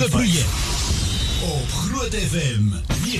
Skoleprojek op Groot FM 90.5.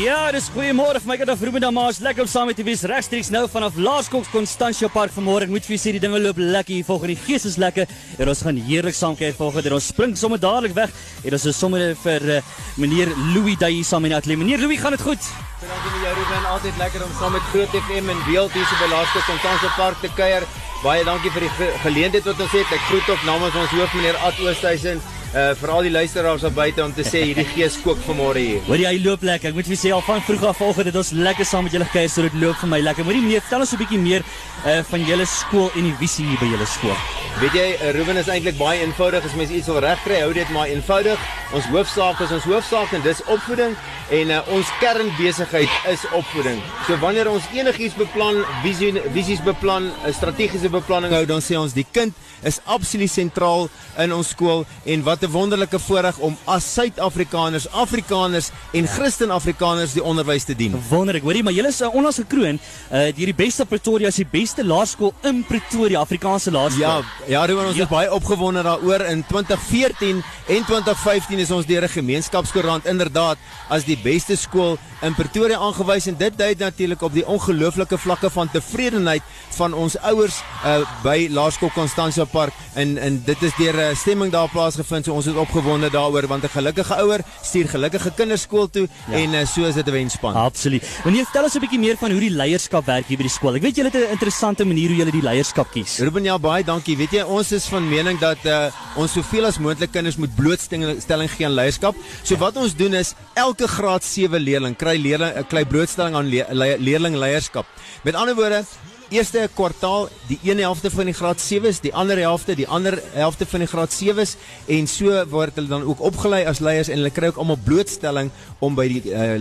Ja, dis goeiemôre vir my kind of Ruben Damas. Lekker om saam met u wees regstreeks nou vanaf Laerskool Constantia Park vanmôre. Ek moet vir u sê die dinge loop lekker hier volgens die gees is lekker. En ons gaan heerlik saam kuier volgens en ons spring sommer dadelik weg. En ons is sommer vir uh, meneer Louis daai hier saam in die ateljee. Meneer Louis, gaan dit goed? Dankie vir jou Ruben. Altyd lekker om saam met Groot FM en Beeld hier so by Laerskool Constantia Park te kuier. Baie dankie vir die geleentheid wat ons het. Ek groet op namens ons hoof meneer Ad Oosthuizen uh vir al die luisteraars daar buite om te sê hierdie gees kook vanmôre hier. Hoor jy hy loop lekker. Ek moet vir sê al van vroeg af vanoggend het ons lekker saam met julle gekuier so dit loop vir my lekker. Moenie meneer, vertel ons 'n bietjie meer uh van julle skool en die visie hier by julle skool. Weet jy, uh, Ruben is eintlik baie eenvoudig as mens iets wil regkry, hou dit maar eenvoudig. Ons hoofsaak is ons hoofsaak en dis opvoeding en uh, ons kernbesigheid is opvoeding. So wanneer ons enigiets beplan, visie visies beplan, 'n strategiese beplanning hou, dan sê ons die kind is absoluut sentraal in ons skool en wat 'n wonderlike voorreg om as Suid-Afrikaners, Afrikaners en Christen-Afrikaners die onderwys te dien. Wonderlik, hoorie, maar julle is uh, onlangs gekroon uh deur die beste Pretoria as die beste laerskool in Pretoria, Afrikaanse laerskool. Ja, ja, Ruben, ons ja. is baie opgewonde daaroor in 2014 en 2015 is ons deur 'n gemeenskapskoerant inderdaad as die beste skool in Pretoria aangewys en dit dui natuurlik op die ongelooflike vlakke van tevredenheid van ons ouers uh by Laerskool Constantia Park en en dit is deur 'n uh, stemming daar plaasgevind so ons is opgewonde daaroor want 'n gelukkige ouer stuur gelukkige kinders skool toe ja. en uh, so is dit 'n wenspan. Absoluut. Wanneer vertel ons 'n bietjie meer van hoe die leierskap werk hier by die skool. Ek weet julle het 'n interessante manier hoe julle die leierskap kies. Ruben ja baie dankie. Weet jy ons is van mening dat uh, ons soveel as moontlik kinders moet blootstelling gee aan leierskap. So ja. wat ons doen is elke graad 7 leerling kry leerling 'n klein blootstelling aan le le leerling leierskap. Met ander woorde, eerste kwartaal die een helfte van die graad 7s, die ander helfte, die ander helfte van die graad 7s en so word hulle dan ook opgelei as leiers en hulle kry ook almal blootstelling om by die uh,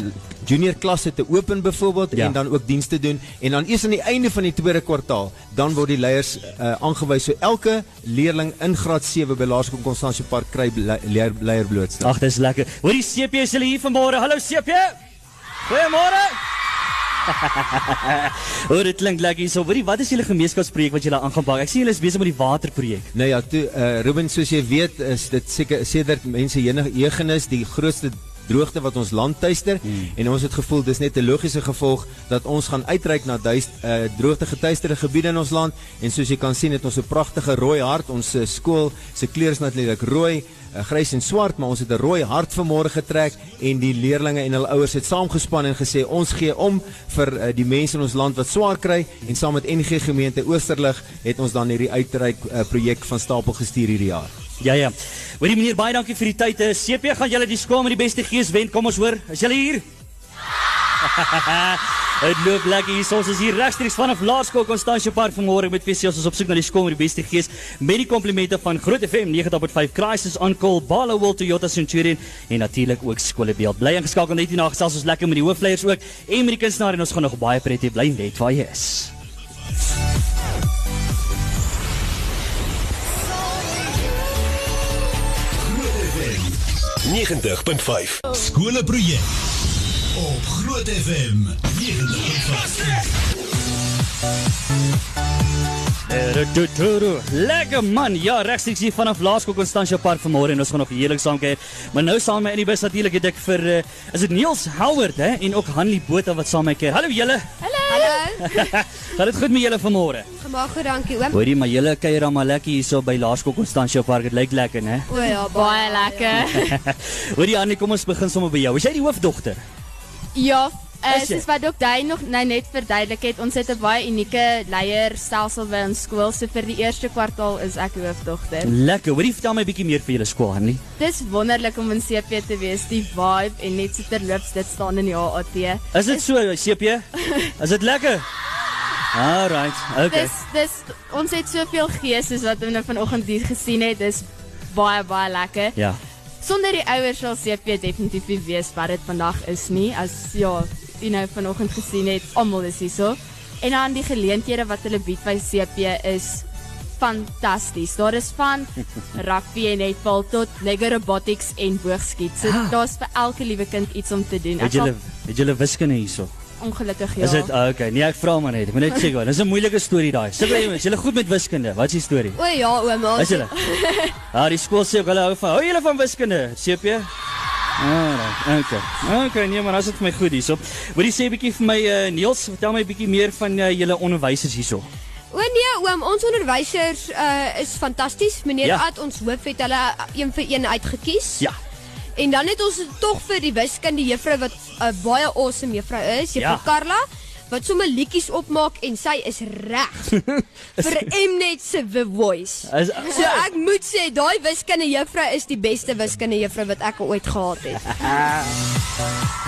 junior klasse te open byvoorbeeld ja. en dan ook dienste doen en dan eers aan die einde van die tweede kwartaal dan word die leiers uh, aangewys so elke leerling in graad 7 by Laerskool Constantia Park kry leier, leier blootstelling. Ag dis lekker. Hoor die CP is hulle hier vanmôre. Hallo CP. Goeiemôre. Hoor dit klink lekker hierso. Hoorie, wat is julle gemeenskapsprojek wat julle aangaan bak? Ek sien julle is besig met die waterprojek. Nou ja, toe uh, Ruben soos jy weet, is dit seker sedert mense jenegenis die grootste droogte wat ons land tuister hmm. en ons het gevoel dis net 'n logiese gevolg dat ons gaan uitreik na duis uh, droogte getuisterde gebiede in ons land en soos jy kan sien het ons 'n pragtige rooi hart ons uh, skool se kleur is natuurlik rooi uh, grys en swart, maar ons het 'n rooi hart vanmôre getrek en die leerdlinge en hul ouers het saamgespan en gesê ons gee om vir uh, die mense in ons land wat swaar kry en saam met NG gemeente Oosterlig het ons dan hierdie uitreik uh, projek van stapel gestuur hierdie jaar. Ja ja. Hoorie meneer, baie dankie vir die tyd. CP gaan julle die skool met die beste gees wen. Kom ons hoor. Is julle hier? Het loop lekker hier. Ons is hier regstreeks vanaf Laerskool Constantia Park vanmôre met visie ons is op soek na die skool met die beste gees. Met die komplimente van Groot FM 90.5 Crisis on Call, Ballowell Toyota Centurion en natuurlik ook skoolbeeld. Bly ingeskakel net hier na gesels ons lekker met die hoofleiers ook en met die kunstenaar en ons gaan nog baie pret hê. Bly net waar jy is. 90.5 Skoleprojek op Groot FM 90.5 Lekker man, ja, regstreeks hier vanaf Laerskool Constantia Park vanmôre en ons gaan nog heerlik saam kuier. Maar nou saam met in die bus natuurlik het ek vir uh, is dit Niels Howard hè en ook Hanlie Botha wat saam met my kuier. Hallo julle. Hallo. Hallo. Gaat dit goed met julle vanmôre? Gemaak goed, dankie oom. Hoorie, maar julle kuier dan maar lekker hierso by Laerskool Constantia Park. Dit lyk lekker, né? O ja, baie lekker. Hoorie Annie, kom ons begin sommer by jou. Is jy die hoofdogter? Ja, uh, soos wat ook jy nog nou net verduidelik het, ons het 'n baie unieke leierstelsel by ons skool. So vir die eerste kwartaal is ek hoofdogter. Lekker. Hoorie, vertel my 'n bietjie meer vir julle skool, Annie. Dis wonderlik om in CP te wees. Die vibe en net so terloops dit staan in die HAT. Is dit so, CP? Is dit lekker? Alright. Okay. Dis dis ons het soveel gees soos wat ons nou vanoggend hier gesien het. Dis baie baie lekker. Ja. Sonder die ouers sal CP definitief nie weet wat dit vandag is nie. As ja, jy nou vanoggend gesien het, almal is hier so. En dan die geleenthede wat hulle bied by CP is fantasties. Daar is van rugby en netbal tot Lego robotics en boogskiet. So daar's vir elke liewe kind iets om te doen. Het julle het julle wiskunde hierso? Ongelukkig ja. Is dit ah, okay? Nee, ek vra maar net. Ek moet net sê, dis 'n moeilike storie daai. Sê jy, is julle goed met wiskunde? Wat is die storie? O ja, ouma. Is julle? Ja, die skool sê ook hulle hou van. Hou julle van wiskunde? CP? Ah, okay. Okay, nee, maar as dit vir my goed hierso. Wil jy sê bietjie vir my uh, Niels, vertel my bietjie meer van uh, julle onderwysers hierso. O nee, oom, ons onderwysers uh, is fantasties. Meneer Ja. ja. Ad ons hoof het hulle een vir een uitgekies. Ja. En dan het ons tog vir die wiskunde juffrou wat 'n uh, baie awesome juffrou is, juffrou Ja. ja. Karla, wat sommer liedjies opmaak en sy is reg vir Mnet se The Voice. Is, So ek moet sê daai wiskunde juffrou is die beste wiskunde juffrou wat ek ooit gehad het.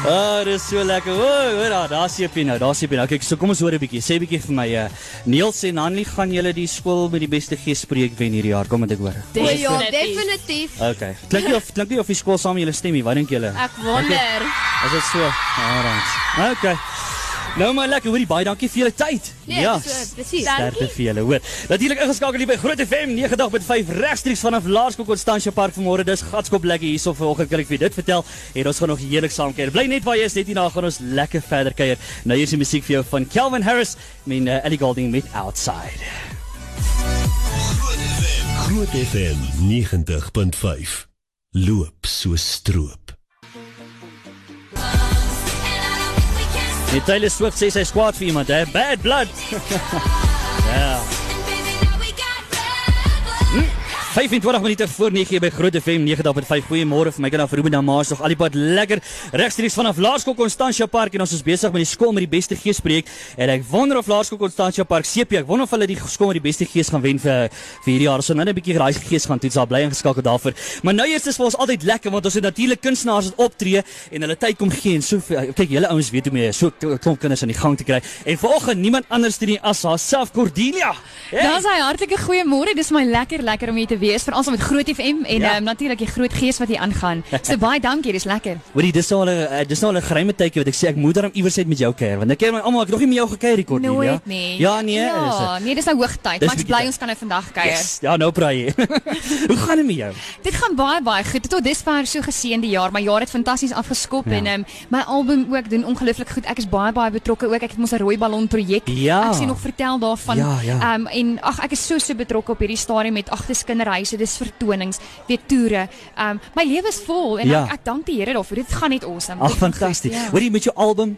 Ah, dis so lekker. O, hoor daar, daar CP nou, daar CP nou. Kyk, so kom ons hoor 'n bietjie. Sê 'n bietjie vir my uh, Niels en Hanlie, gaan julle die skool met die beste geespreek wen hierdie jaar? Kom met ek hoor. O ja, definitief. Okay. Klink nie of klink nie of die skool saam met julle stem nie. Wat dink julle? Ek wonder. Is dit so? Alright. Okay. Nou maar lekker, hoorie baie dankie vir julle tyd. Nee, ja. so, presies. Sterkte vir julle, hoor. Natuurlik ingeskakel hier by Groot FM 90.5 regstreeks vanaf Laerskool Constantia Park vanmôre. Dis gatskop lekker hierso vanoggend kan ek vir dit vertel. En ons gaan nog heerlik saam kuier. Bly net waar jy is, net hierna gaan ons lekker verder kuier. Nou hier is die musiek vir jou van Calvin Harris en uh, Ellie Goulding met Outside. Groot FM. Groot FM 90.5. Loop so stroop. Die Taylor Swift sê sy skwaad vir iemand, hè? Bad blood. ja. 25 minute voor 9 by Groot FM 90.5. Goeiemôre vir my kind af Ruben Damas nog al die pad lekker regstreeks vanaf Laerskool Constantia Park en ons is besig met die skool met die beste gees projek en ek wonder of Laerskool Constantia Park CP ek wonder of hulle die skool met die beste gees gaan wen vir vir hierdie jaar. So nou net 'n bietjie raai gees gaan toets. Daar bly ingeskakel daarvoor. Maar nou eers is vir ons altyd lekker want ons het natuurlik kunstenaars wat optree en hulle tyd kom gee en so kyk julle ouens weet hoe om jy so klomp kinders aan die gang te kry. En vanoggend niemand anders nie as haarself Cordelia. Hey. Daar's hy hartlike goeiemôre. Dis my lekker lekker om hier te wees veral saam met Groot FM en Ja. ja. um, natuurlik die groot gees wat hier aangaan. So baie dankie, dis lekker. Hoorie, dis nou al 'n eh, dis nou al 'n geheime tydjie wat ek sê ek moet daarom iewers uit met jou kuier want ek ken my almal ek nog nie met jou gekuier hier Cordelia. Nooit nie. Ja nee. is Ja, dit. nee, dis nou hoogtyd. Maar ek is bly ons kan nou vandag kuier. Yes. Ja, nou praai jy. Hoe gaan dit met jou? Dit gaan baie baie goed. Tot dusver so geseënde jaar. My jaar het fantasties afgeskop Ja. en um, my album ook doen ongelooflik goed. Ek is baie baie betrokke ook. Ek het mos 'n rooi ballon projek. Ja. Ek sien nog vertel daarvan. Ja, ja. Um, en ag ek is so so betrokke op hierdie stadium met agter kinderhuise, dis vertonings, weer toere. Um, my lewe is vol en Ja. ek, ek dank die Here daarvoor. Dit gaan net awesome. Ag fantasties. ja. Hoorie met jou album.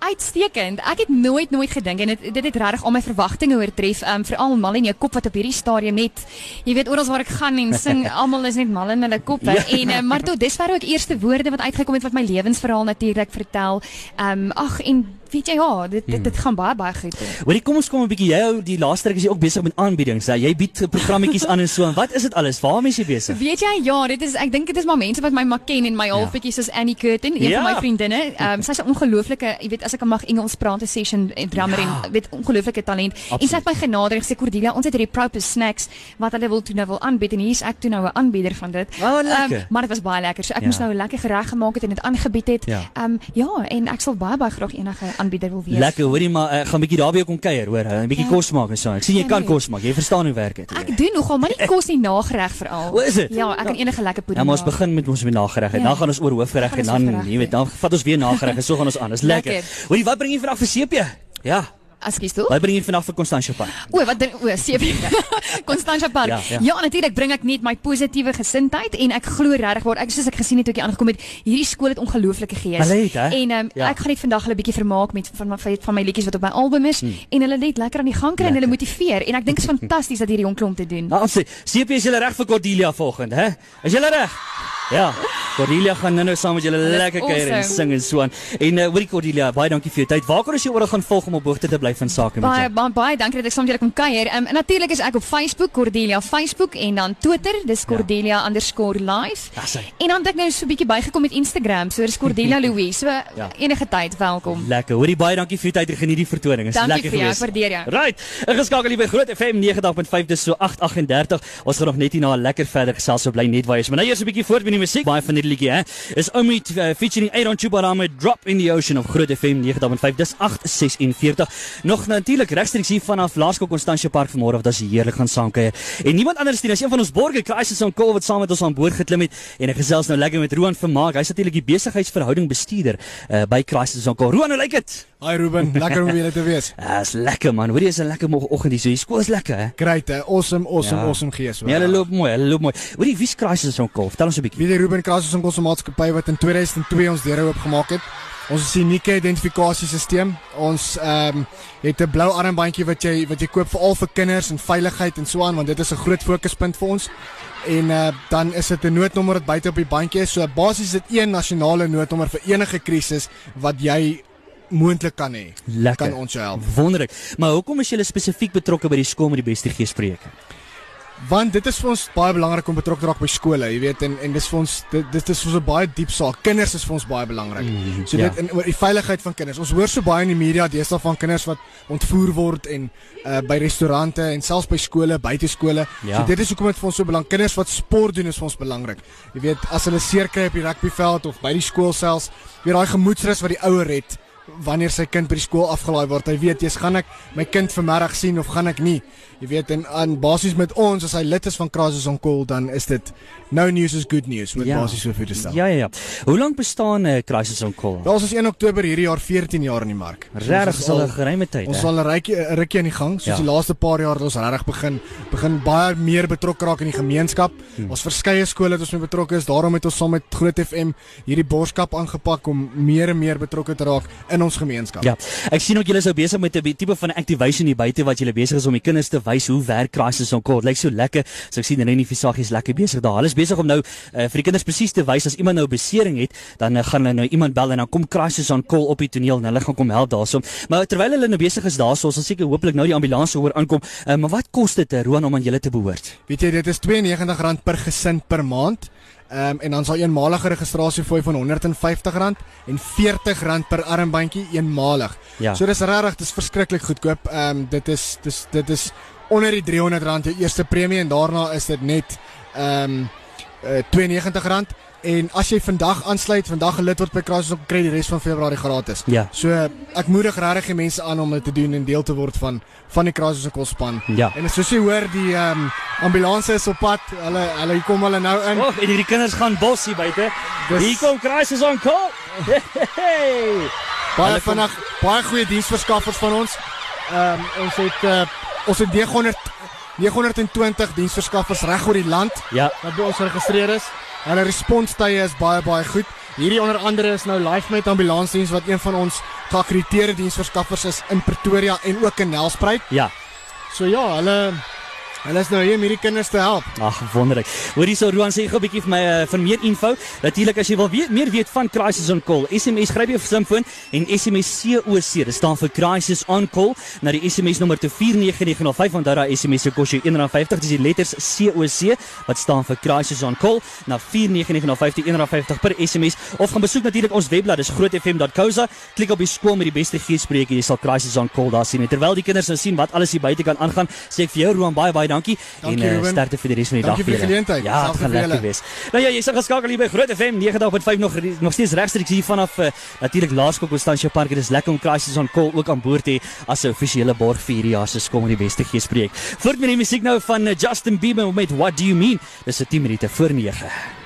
Uitstekend. Ek het nooit nooit gedink en dit dit het regtig al my verwagtinge oortref. Um veral mal in jou kop wat op hierdie stadium net jy weet oral waar ek gaan en sing, almal is net mal in hulle koppe. Ja. En uh, maar tot dusver ook eerste woorde wat uitgekom het wat my lewensverhaal natuurlik vertel. Um ag en weet jy ja, dit dit, dit gaan baie baie goed. Hoorie, kom ons kom 'n bietjie jou die laaste ruk is jy ook besig met aanbiedings. hè? Jy bied programmetjies aan en so. En wat is dit alles? Waarmee is jy besig? Weet jy ja, dit is ek dink dit is maar mense wat my maar ken en my halfbietjie soos Annie Curtin, een Ja. van my vriendinne. Um sy's 'n ongelooflike, jy weet as ek mag Engels praat 'n session en drummer Ja. en weet ongelooflike talent. Absoluut. En sy het my genader en gesê Cordelia, ons het hierdie proper snacks wat hulle wil toe nou wil aanbied en hier's ek toe nou 'n aanbieder van dit. Oh. Um, maar dit was baie lekker. So ek Ja. moes nou 'n lekker gereg gemaak het en dit aangebied het. Ja. Um ja, en ek sal baie baie graag enige aanbieder wil wees. Lekker, hoorie maar ek gaan 'n bietjie daar by jou kom kuier, hoor. 'n Bietjie Ja. kos maak en so. Ek sien jy Ja, kan nee. kos maak. Jy verstaan hoe werk dit. Ek doen nogal, maar nie kos nie nagereg veral. O, is dit? Ja, ek kan enige lekker Ja, pudding. maar ons begin met ons met nagereg en Ja. dan gaan ons oor hoofgereg en gaan dan, jy weet, dan vat ons weer nagereg en so gaan ons aan. Dis lekker. Lekker. Hoorie, wat bring jy vandag vir CP? Ja. Ekskuus toe. Wat bring jy vandag vir Constantia Park? O, wat ding- o, CP. Constantia Park. Ja, Ja, ja. natuurlik bring ek net my positiewe gesindheid en ek glo regtig waar ek soos ek gesien het toe ek hier aangekom het, hierdie skool het ongelooflike gees. Hulle het, hè? En um, Ja. ek gaan net vandag hulle bietjie vermaak met van my van my liedjies wat op my album is hmm. en hulle net lekker aan die gang kry en hulle Lekker. motiveer en ek dink dit is fantasties dat hierdie jong klomp te doen. Nou, sê, CP is julle reg vir Cordelia volgende, hè? Is julle reg? Ja. Cordelia gaan nou-nou saam met julle lekker kuier en awesome. sing en so aan. En uh, hoorie Cordelia, baie dankie vir jou tyd. Waar kan ons jou oral gaan volg om op hoogte te bly van sake met jou? baie baie dankie dat ek saam met julle kom kuier. Um, en natuurlik is ek op Facebook Cordelia Facebook en dan Twitter, dis Cordelia underscore live. Dis hy. En dan het ek nou so 'n bietjie bygekom met Instagram, so dis Cordelia Louise. So Ja. ja. enige tyd welkom. Lekker. Hoorie baie dankie vir jou tyd en geniet die vertoning. Dit is Dankie lekker vir jou, geweest. ek waardeer jou. Right. Ingeskakel hier by Groot FM 90.5 dis so 8:38. Ons gaan nog net hier na lekker verder gesels so bly net waar jy is. Maar nou eers 'n bietjie voort met die musiek. Baie van die liedjie, hè. Is Omid uh, featuring Aaron Chubara met Drop in the Ocean of Groot FM 90.5. Dis 8:46. Nog natuurlik regstreeks hier vanaf Laerskool Constantia Park vanmôre of dis heerlik gaan saamkuier. En niemand anders nie as een van ons borgers, Crisis on Call wat saam met ons aan boord geklim het en ek gesels nou lekker met Roan Vermaak. Hy's natuurlik die besigheidsverhouding bestuurder uh, by Crisis on Call. Roan, hoe lyk dit? Hi Ruben, lekker om weer te wees. Dis uh, lekker man. Hoorie, is 'n lekker môreoggend hier. So die skool is lekker, hè? Great, hè? Awesome, awesome, Ja. awesome gees. Ja, hulle loop mooi, hulle loop mooi. Hoorie, wie's Crisis on Call? Vertel ons 'n bietjie. Wie die Ruben Krasus en Kosse Maatskappy wat in 2002 ons deure oopgemaak het. Ons is 'n unieke identifikasiesisteem. Ons ehm um, het 'n blou armbandjie wat jy wat jy koop veral vir kinders en veiligheid en so aan want dit is 'n groot fokuspunt vir ons. En uh, dan is dit 'n noodnommer wat buite op die bandjie is. So basies is dit een nasionale noodnommer vir enige krisis wat jy moontlik kan hê. Kan ons jou help. Wonderlik. Maar hoekom is julle spesifiek betrokke by die skool met die beste geesprojek? Want dit is vir ons baie belangrik om betrokke te raak by skole, jy weet en en dis vir ons dit dit is vir ons 'n baie diep saak. Kinders is vir ons baie belangrik. Mm, So ja. dit in oor die veiligheid van kinders. Ons hoor so baie in die media deesdae van kinders wat ontvoer word en uh by restaurante en selfs by skole, buite skole. Ja. So dit is hoekom dit vir ons so belangrik. Kinders wat sport doen is vir ons belangrik. Jy weet as hulle seer kry op die rugbyveld of by die skool selfs, weer daai gemoedsrus wat die ouer het wanneer sy kind by die skool afgelaai word. Hy weet, jy's gaan ek my kind vanmiddag sien of gaan ek nie. Jy weet en aan basies met ons as hy lid is van Crisis on Call dan is dit no news is good news met Ja. basies so vir te stel. Ja ja ja. Hoe lank bestaan uh, Crisis on Call? Ons is 1 Oktober hierdie jaar 14 jaar in die mark. Regtig ons is al 'n geruime tyd. Ons sal 'n rukkie 'n rukkie aan die gang. Soos Ja. die laaste paar jaar het ons regtig begin begin baie meer betrokke raak in die gemeenskap. Hmm. Ons verskeie skole het ons mee betrokke is. Daarom het ons saam met Groot FM hierdie borskap aangepak om meer en meer betrokke te raak in ons gemeenskap. Ja. Ek sien ook julle is nou besig met 'n tipe van activation hier buite wat julle besig is om die kinders te wys hoe werk Crisis on Call. Lyk so lekker. So ek sien Rennie Visagie is lekker besig daar. Hulle is besig om nou uh, vir die kinders presies te wys as iemand nou 'n besering het, dan uh, gaan hulle nou iemand bel en dan kom Crisis on Call op die toneel en hulle gaan kom help daarso. Maar terwyl hulle nou besig is daarso, ons sal seker hopelik nou die ambulans hoor aankom. Uh, maar wat kos dit uh, Roan om aan julle te behoort? Weet jy, dit is R92 per gesin per maand. Ehm um, en dan sal eenmalige registrasiefooi van R150 en R40 per armbandjie eenmalig. Ja. So dis regtig, dis verskriklik goedkoop. Ehm um, dit is dis dit is onder die R300 jou eerste premie en daarna is dit net ehm um, uh, R92 en as jy vandag aansluit, vandag 'n lid word by Crisis op kry die res van Februarie gratis. Ja. So ek moedig regtig die mense aan om dit te doen en deel te word van van die Crisis se kospan. Ja. En soos jy hoor, die ehm um, ambulanse is op pad. Hulle hulle kom hulle nou in. Oh, en hierdie kinders gaan bos hier buite. Dis- Hier kom Crisis on Call. Hey. Baie vinnig, baie goeie diensverskaffers van ons. Ehm um, ons het uh, ons het 900 920 diensverskaffers reg oor die land Ja. wat by ons geregistreer is. Hulle responstye is baie baie goed. Hierdie onder andere is nou LifeMed ambulansdiens wat een van ons geakkrediteerde diensverskaffers is in Pretoria en ook in Nelspruit. Ja. So ja, hulle hulle is nou hier om hierdie kinders te help. Ag wonderlik. Hoor hierso Roan sê gou 'n bietjie vir my uh, vir meer info. Natuurlik as jy wil weet meer weet van Crisis on Call, SMS gryp jou slimfoon en SMS COC. Dit staan vir Crisis on Call na die SMS nommer te 49905 onthou daai SMS se kos jou R1.50. Dis die letters COC wat staan vir Crisis on Call na 49905 die R1.50 per SMS of gaan besoek natuurlik ons webblad dis grootfm.co.za. Klik op die skool met die beste geespreek en jy sal Crisis on Call daar sien. En terwyl die kinders nou sien wat alles hier buite kan aangaan, sê ek vir jou Roan baie baie dankie Dankie, en uh, sterkte vir die res van die Dankie dag vir julle. Ja, dit gaan lekker wees. Nou ja, jy sal geskakel hier by Groot FM 90.5 nog nog steeds regstreeks hier vanaf uh, natuurlik Laerskool Constantia Park. Dit is lekker om Crisis on Call ook aan boord te hê as 'n offisiële borg vir hierdie jaar se skool met die beste geespreek. Voort met die musiek nou van uh, Justin Bieber met What Do You Mean? Dis 'n 10 minute voor 9.